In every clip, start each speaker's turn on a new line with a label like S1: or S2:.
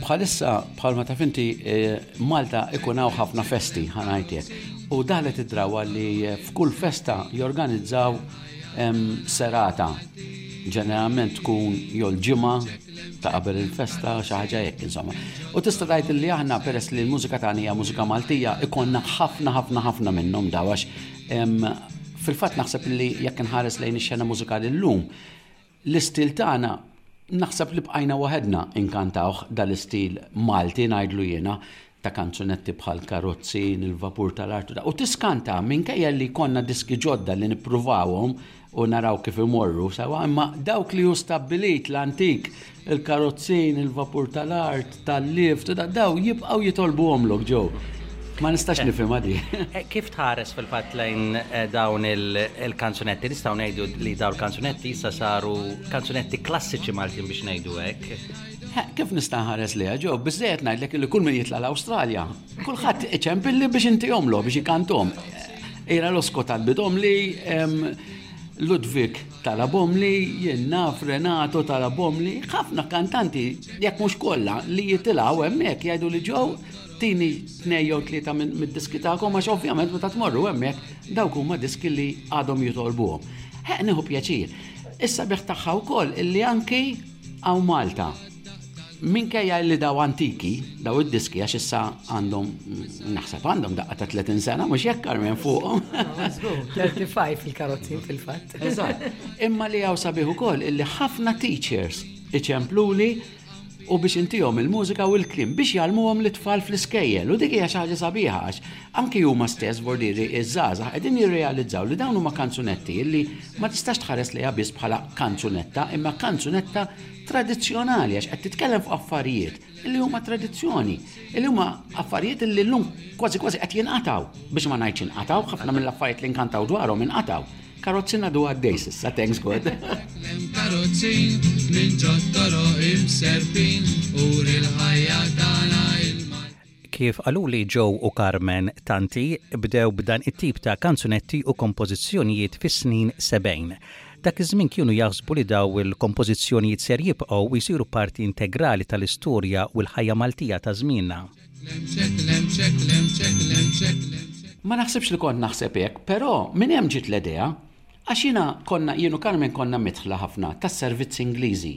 S1: Bħalissa, bħalma taf inti, eh, Malta ikun hawn ħafna festi ħanajtek. U daħlet id-drawa li eh, f'kull festa jorganizzaw serata. Ġeneralment tkun jol ġimgħa ta' qabel il-festa, xi ħaġa hekk insomma. U tista' tgħid li aħna peress li l-mużika tagħna hija mużika Maltija, ikonna ħafna ħafna ħafna minnhom dawax. Fil-fatt naħseb li jekk inħares lejn ix-xena mużikali llum, l-istil tagħna naħseb li bqajna waħedna inkantawh dal-istil Malti ngħidlu jiena. ta' kanzunetti bħal Karozzin, il-Vapur tal-Artu, u tiskanta minkejja li konna diski ġodda li nippruvawhom u naraw kif imorru sewa, imma dawk li hu stabbilit l-antik, il-Karozzin, il-Vapur tal-Art, tal-Lift, daw jibqgħu jitolbu omlok ġew. Ma nistax eh, nifhem għadi.
S2: Eh, kif tħares fil-fatt lejn eh, dawn il-kanzunetti? Nistgħu ngħidu li dawn il-kanzunetti issa saru kanzunetti klassiċi Maltin biex ngħidu hekk.
S1: Kif nista' nħares li ġew biżejjed ngħidlek li kull min jitla' l-Awstralja, kulħadd iċempilli biex inti jomlu biex ikantom. Ira l-osko tal-bidom li Ludwig talabhom li jien naf Renato talabhom li ħafna kantanti jekk mhux kollha li jitilgħu hemmhekk jgħidu li ġew tini tnejjew tlieta mid-diski tagħkom għax ovvjament meta tmorru hemmhekk dawk huma diski li għadhom jitolbuhom. Ħeq nieħu pjaċir. Is-sabiħ tagħha wkoll illi anki Hawn Malta, minkejja illi daw antiki, daw id-diski għax issa għandhom, naħseb għandhom daqqa ta' 30 sena, mhux jekk Carmen fuqhom.
S3: 35 il-karozzi fil-fatt. Eżatt.
S1: Imma li hawn sabiħ ukoll illi ħafna teachers iċempluli u biex intihom il-mużika u l-klim biex jalmuhom l-tfal fl-iskejjel u dik hija xi ħaġa sabiħa għax Anki huma stess, Bordieri, iż-żgħażagħ qegħdin jirrealizzaw li dawn huma kanzunetti li ma tistax tħares lejha biss bħala kanzunetta imma kanzunetta tradizzjonali għax qed titkellem fuq affarijiet li huma tradizzjoni, li huma affarijiet li llum kważi kważi qed jinqatgħu biex ma ngħidx inqatgħu, ħafna mill-affarijiet li nkantaw dwarhom inqatgħu. Karozzi ngħadu għaddej s'issa, thanks God. Hemm karozzi minn ġod toroq imserpin, uri l-ħajja tagħna
S2: Kif qaluli Joe u Carmen, tanti bdew b'dan it-tip ta' kanzunetti u kompożizzjonijiet fis-snin sebgħin. Dak iż-żmien kienu jaħsbu li daw il-kompożizzjonijiet ser jibqgħu u jsiru parti integrali tal-istorja u l-ħajja Maltija ta' żmienna.
S1: Ma naħsibx li kont naħseb hekk, però minn hemm ġiet l-idea. Għax jiena konna, jien u Carmen konna midħla ħafna tas-servizzi Ingliżi.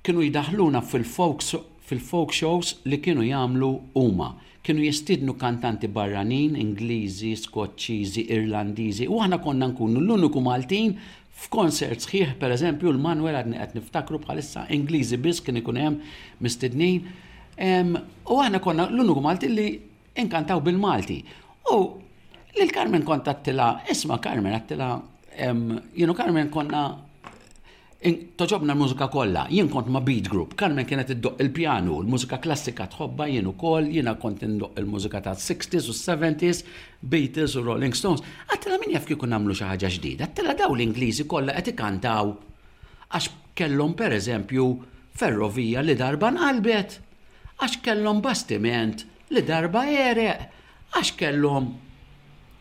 S1: Kienu jdaħħluna fil-folks fil-folk shows li kienu jagħmlu huma. Kienu jistiednu kantanti barranin, Ingliżi, Skoċċiżi, Irlandiżi u aħna konna nkunu l-uniku Maltin f'konsert sħiħ, pereżempju l-Manwel għadni qed niftakru bħalissa Ingliżi biss kien ikun hemm mistednin. U aħna konna l-uniku Maltin li inkantaw bil-Malti. U lil Carmen kont għattila, isma' Carmen għattila, jienu Carmen konna Togħġobna l-mużika kollha. Jien kont ma' Beat Group. Carmen kienet iddoqq il-pjanu, l-mużika klassika tħobbha jien ukoll, jiena kont indoqq il-mużika tas-sixties u s-seventies, Beatles u Rolling Stones. Għedtilha min jaf kieku nagħmlu xi ħaġa ġdida, għedtilha dawn l-Ingliżi kollha qed ikantaw għax kellhom pereżempju ferrovija li darba nqalbet, għax kellhom bastiment li darba għereq, Għax kellhom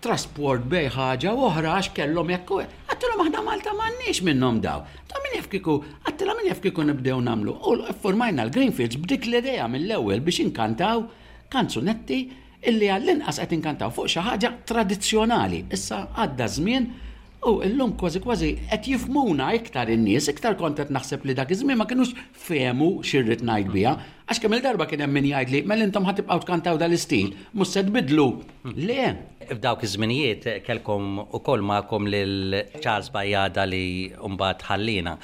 S1: trasport bejn ħaġa u oħra, għax kellhom hekk u hekk. Għattilhom aħna Malta m'għandniex minnhom daw. Ta' min jaf kieku, għattilha min jaf kieku nibdew nagħmlu. U ffurmajna l-Greenfields b'dik l-idea mill-ewwel biex inkantaw kanzunetti illi għall-inqas qed inkantaw fuq xi ħaġa tradizzjonali. Issa għadda żmien U llum kważi kważi qed jifhmuna iktar in-nies, iktar kont qed naħseb li dak iż-żmien ma kinux fehmu xi rrid ngħid biha. Għax kemm-il darba kien hemm min jgħidli, mela intom ħa tibqgħu tkantaw dal-istil, mhux se tbiddlu. Le!
S2: F'dawk iż-żminijiet kellkom ukoll magħkom lil Charles Bajada li mbagħad ħalliena.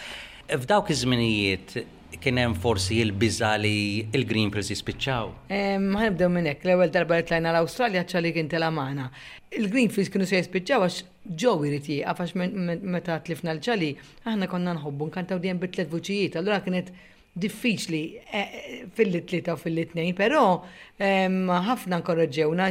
S2: F'dawk iż-żminijiet kien hemm forsi l-biża' li l-Green Pills jispiċċaw?
S3: Ħa nibdew minn hekk. L-ewwel darba li tlajna l-Awstralja Charlie kien telgħa magħna. Il-Green Pills kienu se jispiċċaw għax Joe jrid jieqaf għax meta tlifna lil Charlie aħna konna nħobbu nkantaw dejjem bi tliet vuċijiet, allura kienet diffiċli fil-tlieta u fil-tnejn, però ħafna nkoraġġewna,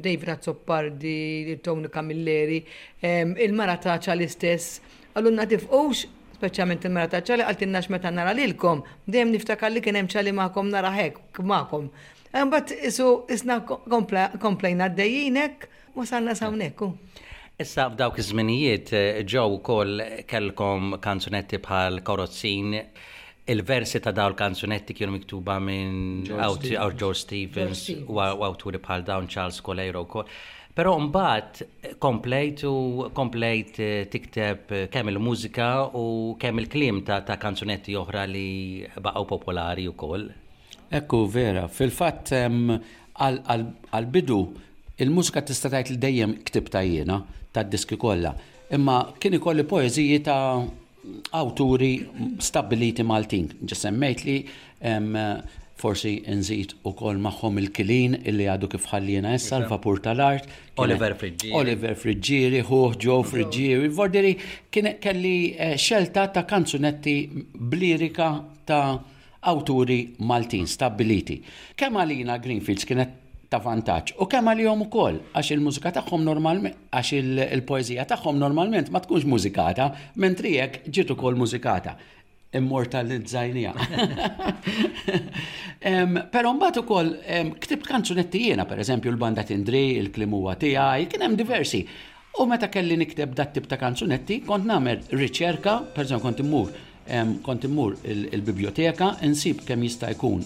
S3: David Azzopardi, Tony Camilleri, il-mara ta' Charlie stess, qalulna tifqux, speċjalment il-mara ta' Charlie qaltilna x'meta nara lilkom, dejjem niftakar li kien hemm Charlie magħkom narah hekk magħkom. Imbagħad isu isna komplejna għaddejjin hekk, Wasalna sawnek, u.
S2: Issa f'dawk iż-żminijiet ġew ukoll kellkom kanzunetti bħal Korozzin. Il-versi ta' dawn il-kanzunetti kienu miktuba minn
S1: George
S2: Stevens u awturi bħal dawn Charles Coleiro wkoll. Però mbagħad komplejt u komplejt eh, tikteb eh, kemm il-mużika u kemm il-kliem ta', ta kanzunetti oħra li baqgħu popolari wkoll.
S1: Ekku vera, fil-fatt Għall-bidu, il-mużika tista' tgħid li dejjem ktibtha jiena, tad-diski kollha, imma kien ikolli poeżiji ta' awturi stabbiliti Maltin. Ġa semmejt li forsi nżid ukoll magħhom il-Kilin illi għadu kif ħalliena issa, l-Vapur tal-Art,
S2: Oliver Friggieri,
S1: Oliver Friggieri, ħuh Joe Friggieri, vordiri kien kelli xelta ta' kanzunetti blirika ta' awturi Maltin stabbiliti. Kemm għalina Greenfields kienet ta' vantaġġ u kemm għalihom ukoll għax il-mużika tagħhom normalment għax il-poeżija tagħhom normalment ma tkunx mużikata, mentri hekk ġiet ukoll mużikata immortalizzajnija. Però mbagħad ukoll ktibt kanzunetti jiena, pereżempju l-banda Tindri, il-klim huwa tiegħi, kien hemm diversi. U meta kelli nikteb dat tip ta' kanzunetti, kont nagħmel riċerka, pereżempju kont immur Kont immur il-bibljoteka, insib kemm jista' jkun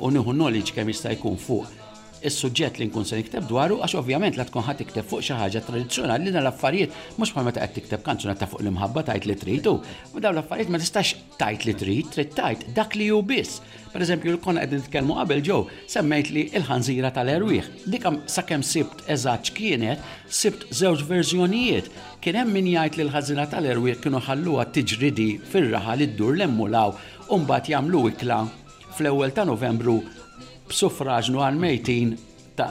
S1: u nieħu knowledge kemm jista' jkun fuq is-suġġett li nkun se nikteb dwaru għax ovvjament la tkun ħadd tikteb fuq xi ħaġa tradizzjonali li l-affarijiet mhux bħal meta qed tikteb kanzunetta fuq l-imħabba tgħid li trid u dawn l-affarijiet ma tistax tgħid li trid, trid tgħid dak li hu biss. Pereżempju li konna qegħdin nitkellmu qabel ġew semmejt li l-ħanżira tal-erwieħ. Dik sakemm sibt eżatt x'kienet, sibt żewġ verżjonijiet. Kien hemm min jgħid li l-ħażina tal-erwieħ kienu ħalluha tiġridi fir-raħal iddur 'l hemm u 'l hawn u mbagħad jagħmlu ikla fl-ewwel ta' Novembru b'suffraġnu għall-mejtin ta'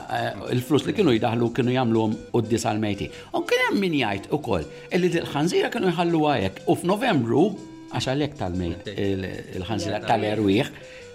S1: il-flus li kienu jdaħħlu kienu jagħmluhom quddies għall-mejtin. U kien hemm min jgħid ukoll illi dil-ħanżira kienu jħalluha hekk u f'Novembru għax għalhekk tal-mejt il-ħanżira tal-erwieħ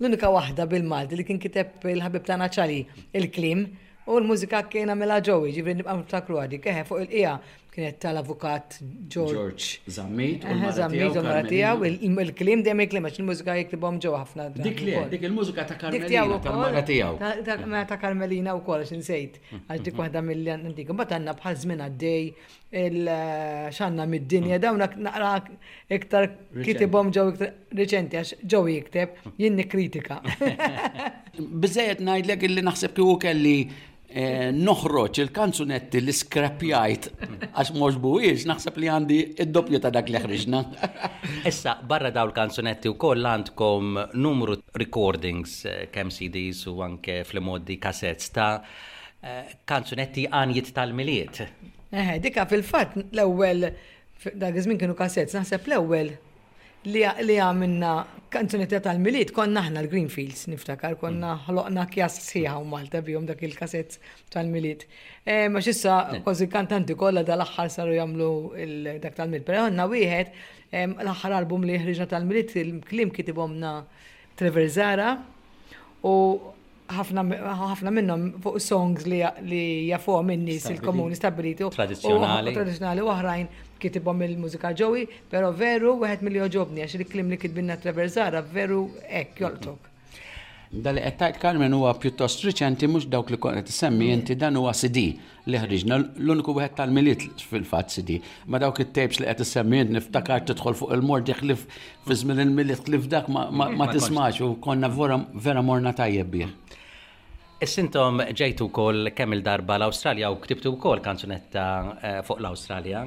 S3: L-unika waħda bil-Malti li kien kiteb il-ħabib tagħna Ċali il-kliem u l-mużika kien għamilha Joey, ġifieri nibqa' niftakru għadi. Keħe fuq il-qija kienet tal-avukat George
S1: Zammit u
S3: l-mara tiegħu il-kliem dejjem il-kliem għax il-mużika jiktibhom ġew ħafna.
S1: Dik li dik il-mużika ta'
S3: Karmelina
S1: tal-mara tiegħu.
S3: Ta' Karmelina wkoll x'insejt għax dik waħda mill-antik. Imbagħad għandna bħal żmien għaddej il-xanna mid-dinja, mm. dawn naqra iktar kitibom ġew iktar reċenti għax ġew jikteb jien nikkritika.
S1: Biżejjed ngħidlek illi naħseb kieku kelli eh, noħroġ il-kanzunetti li skrapjajt għax mhux buwiex naħseb li għandi id-doppju ta' dak li ħriġna.
S2: Issa barra daw il-kanzunetti wkoll għandkom numru recordings eh, kemm CDs u anke fl-modi kassettes ta' Kanzunetti għanjiet tal-Milied.
S3: Eħe, dika fil-fatt l-ewwel dak iż-żmien kienu kasett, naħseb l-ewwel li għamilna kanzunetta tal-miliet konna aħna l-Greenfields niftakar konna mm. ħloqna kjas sħiħa u Malta bihom dak il-kasett tal-miliet. Eh, ma xissa eh. kważi kantanti kollha dal-aħħar saru jagħmlu dak tal-miliet, però għandna wieħed l-aħħar album li ħriġna tal-miliet il-klim kitibhomna Trevor Zara u ħafna minnhom fuq songs li jafuhom in-nies il-komuni stabbiliti u
S2: tradizzjonali.
S3: Tradizzjonali oħrajn kitibhom il-mużika ġowi, però veru wieħed milli oġobni għax il-klim li kitbinna traversara veru hekk joltok.
S1: Dali qed tgħid Carmen huwa pjuttost riċenti mhux dawk li kont qed issemmi inti dan huwa CD li ħriġna l-uniku wieħed tal-miliet fil-fatt sidi. Ma dawk it-tapes li qed issemmi niftakar tidħol fuq il-mordi ħlif fi żmien il-miliet ħlif dak ma tismax u konna vera morna tajjeb bih.
S2: Is-sintom ġejtu wkoll kemm il-darba l-Awstralja u ktibtu wkoll kanzunetta eh, fuq
S4: l-Awstralja.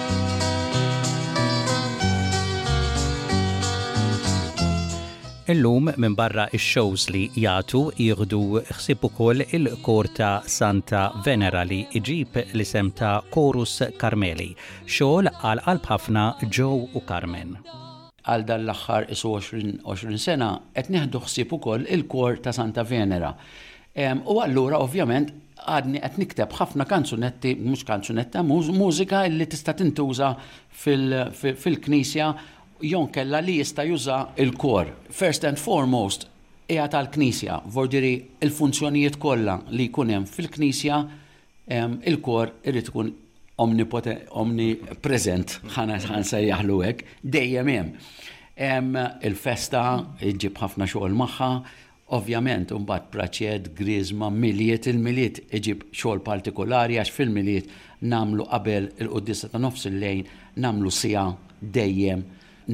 S2: Illum minbarra x-shows li jagħtu jieħdu ħsieb ukoll il-kor ta' Santa Venera li iġib l-isem ta' Chorus Karmeli, xogħol għal qalb ħafna Joe u Carmen.
S1: Għal dan l-aħħar isu 20 sena qed nieħdu ħsieb ukoll il-kor ta' Santa Venera U allura ovvjament għadni qed nikteb ħafna kanzunetti, mhux kanzunetta, mużika li tista' tintuża fil-knisja jew inkella li jista' juża l-kor. First and foremost hija tal-knisja, vordieri l-funzjonijiet kollha li jkun hemm fil-knisja il-kor irid ikun omnipresent, ħa nsejjaħlu hekk, dejjem hemm. Il-festa ġġib ħafna xogħol magħha Ovvjament, imbagħad Pratchett, Griezma, Milied, il-Milied iġib xogħol partikulari għax fil-Milied nagħmlu qabel il-quddiesa ta' nofs il-lejl nagħmlu siegħa dejjem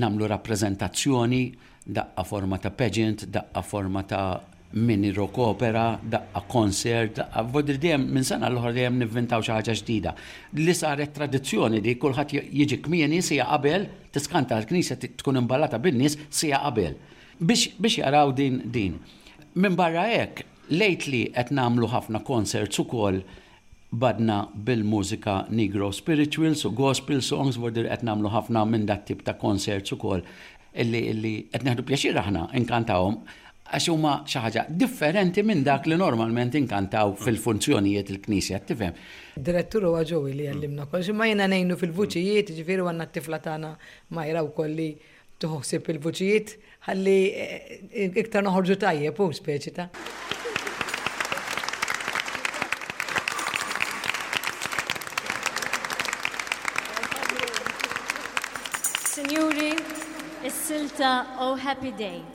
S1: nagħmlu rappreżentazzjoni, daqqa forma ta' pageant, daqqa forma ta' mini rock opera, daqqa concert, daqqa vodri dejjem minn sena l-oħra dejjem nivvintaw xi ħaġa ġdida. Li saret tradizzjoni li kulħadd jiġi kmieni siegħa qabel tiskanta l-knisja tkun imbalata bin-nies siegħa qabel. Biex jaraw din. Minbarra hekk, lately qed nagħmlu ħafna concerts ukoll b'għadna bil-mużika Negro spirituals u gospel songs, vuol dire qed nagħmlu ħafna minn dat-tip ta' concerts ukoll li qed nieħdu pjaċir aħna nkantawhom għax huma xi ħaġa differenti minn dak li normalment inkantaw fil-funzjonijiet il-Knisja, qed tifhem.
S3: Direttur huwa Joey li jgħallimna kollox, imma jiena ngħinu fil-vuċijiet, jiġifieri u għandna t-tifla tagħna Myra wkoll li Tieħu ħsieb il-vuċijiet ħalli iktar noħorġu tajjeb hu speċi ta'.
S5: Sinjuri, is-silta Oh Happy Day.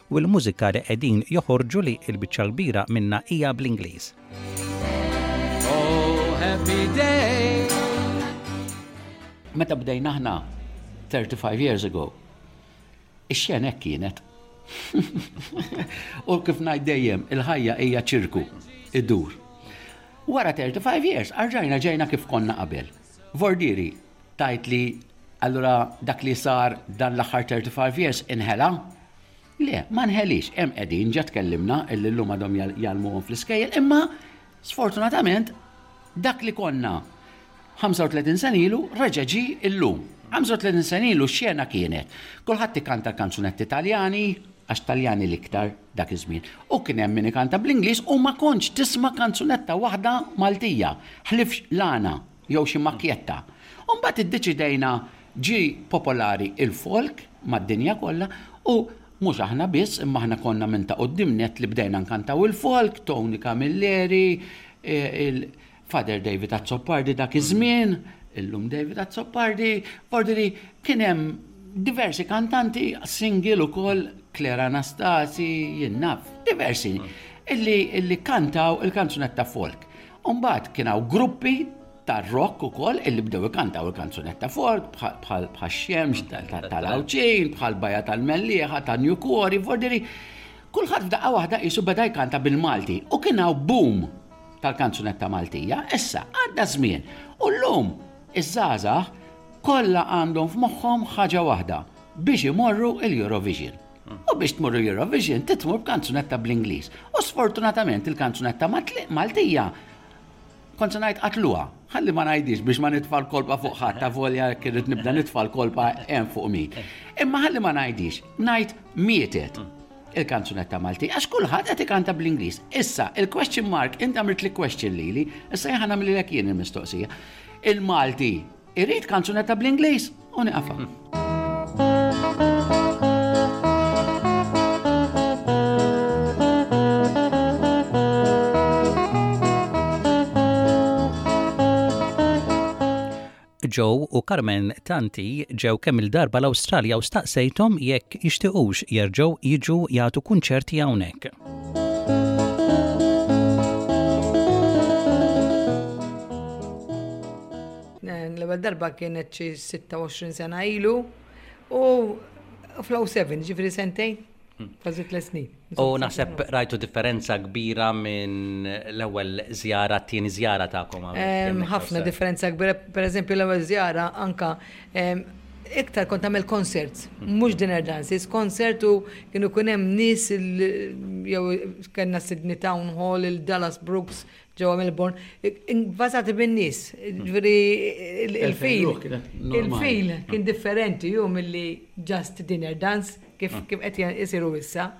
S2: u l-mużika li qegħdin joħorġu li l-biċċa l-kbira minnha hija bl-Ingliż.
S4: Oh, happy day!
S1: Meta bdejna aħna 35 years ago, ix-xena hekk kienet. U kif ngħid dejjem, il-ħajja hija ċirku, idur. Wara 35 years, arġajna ġejna kif konna qabel. Vordiri, Tgħid li allura dak li sar dan l-aħħar 35 years inħela? Le, ma nħelix, hemm qegħdin ġa tkellimna illi llum għadhom jgħallmuhom fl-iskejjel, imma sfortunatament dak li konna 35 sen ilu reġa' ġi illum. 35 sen ilu xena kienet. Kulħadd ikanta kanzunetti Taljani, għax Taljani l-iktar dak iż-żmien. U kien hemm min ikanta bl-Ingliż u ma kontx tisma' kanzunetta waħda Maltija, ħlif lana jew xi makkjetta. U mbagħad iddeċidejna ġie popolari il-folk mad-dinja kollha u mhux aħna biss imma aħna konna minn ta' quddiem nett li bdejna nkantaw il-folk, Tony Camilleri, Father David Azzopardi dak iż-żmien, illum David Azzopardi, ordili kien hemm diversi kantanti, single ukoll Claire Anastasi, jinnaf, diversi, illi kantaw il-kanzunetta folk. Imbagħad kien hawn gruppi tar-rock ukoll illi bdew ikantaw il-kanzunetta Ford bħal xemx tal-Awċin, bħal Baja tal-Mellieħa ta' New Quarry, Fordiri. Kulħadd f'daqqa waħda qisu beda jkanta bil-Malti u kien hawn boom tal-kanzunetta Maltija, issa għadda żmien u llum iż-żgħażagħ kollha għandhom f'moħħhom ħaġa waħda biex imorru l-Eurovision. U biex tmur l-Eurovision, titmur b'kanzunetta bl-Ingliż. U sfortunatament il-kanzunetta Maltija kont se ngħid qatluha. Ħalli ma ngħidix biex ma nitfa' l-kolpa fuq ħadd ta' volja kirrid nibda nitfa' l-kolpa hemm fuq min. Imma ħalli ma ngħidix, ngħid mietet il-kanzunetta Malti, għax kulħadd qed ikanta bl-Ingliż. Issa, il-question mark, inti għamilt li question lili, issa jħan għamlilek jien il-mistoqsija. Il-Malti Irrid kanzunetta bl-Ingliż u niqafha. Hmm.
S2: Joe u Carmen Tanti ġew kemm il-darba l-Awstralja u staqsejthom jekk jixtiqux jerġgħu jiġu jagħtu kunċerti hawnhekk.
S3: L-ewwel darba kienet xi 26 sena ilu u flow 7, ġifri sentejn, hmm. kważi tles snin.
S2: U naħseb rajtu differenza kbira minn l-ewwel żjara t-tieni żjara tagħkom.
S3: Ħafna differenza kbira, pereżempju l-ewwel żjara anka iktar kont għamil konsert, hmm. mhux dinner dances, konsert u kienu kun hemm nies jew kellna Sydney Town Hall, il-Dallas Brooks, ġewwa Melbourne, invażati bin-nies, ġifieri il-fil. Il-fil kien differenti hu milli just dinner dance kif ah. kif qed isiru issa.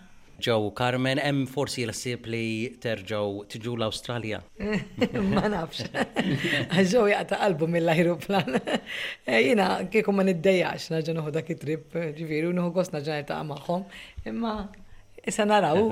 S2: Ġew Carmen, hemm forsi l-ħsieb li terġgħu tiġu l-Awstralja?
S3: Ma nafx. Ġew jaqta' qalbu mill-ajruplan. Eh, jiena kieku ma niddejjax naġa noħu dak it-trip, ġifieri, u noħu gost naġa niltaqa' magħhom, imma issa naraw.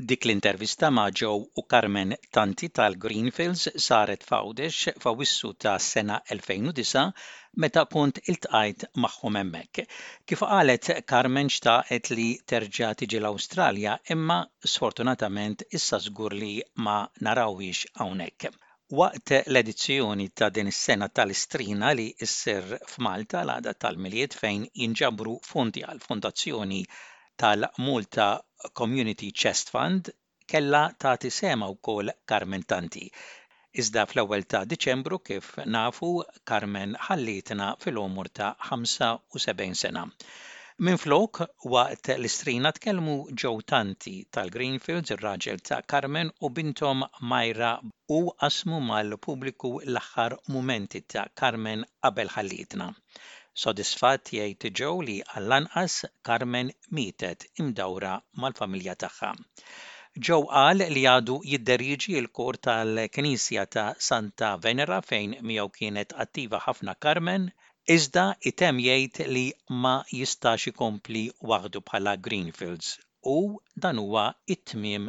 S2: Dik l-intervista ma' Joe u Carmen Tanti tal-Greenfields saret f'Għawdex f'Awwissu tas-sena 2009 meta kont iltqajt magħhom hemmhekk. Kif qalet Carmen xtaqet li terġa' tiġi l-Awstralja imma sfortunatament issa żgur li ma narawhiex hawnhekk. Waqt l-edizzjoni ta' din is-sena tal-Istrina li ssir f'Malta l-għada tal-Milied fejn jinġabru fondi għall-Fondazzjoni tal-Malta Community Chest Fund kellha tagħti sehemha wkoll Carmen Tanti. Iżda fl-ewwel ta' Diċembru, kif nafu, Carmen ħallietna fil-għomor ta' 75 sena. Minflok, waqt l-istrina tkellmu Joe Tanti tal-Greenfields, ir-raġel ta' Carmen u binthom Myra u qasmu mal-pubbliku l-aħħar mumenti ta' Carmen qabel ħallietna. Sodisfatt jgħid Joe li għall-anqas Carmen mietet imdawra mal-familja tagħha. Joe qal li għadu jidderieġi l-kor tal-Knisja ta' Santa Venera fejn miegħu kienet attiva ħafna Carmen, iżda itemm jgħid li ma jistax ikompli waħdu bħala Greenfields u dan huwa t-tmiem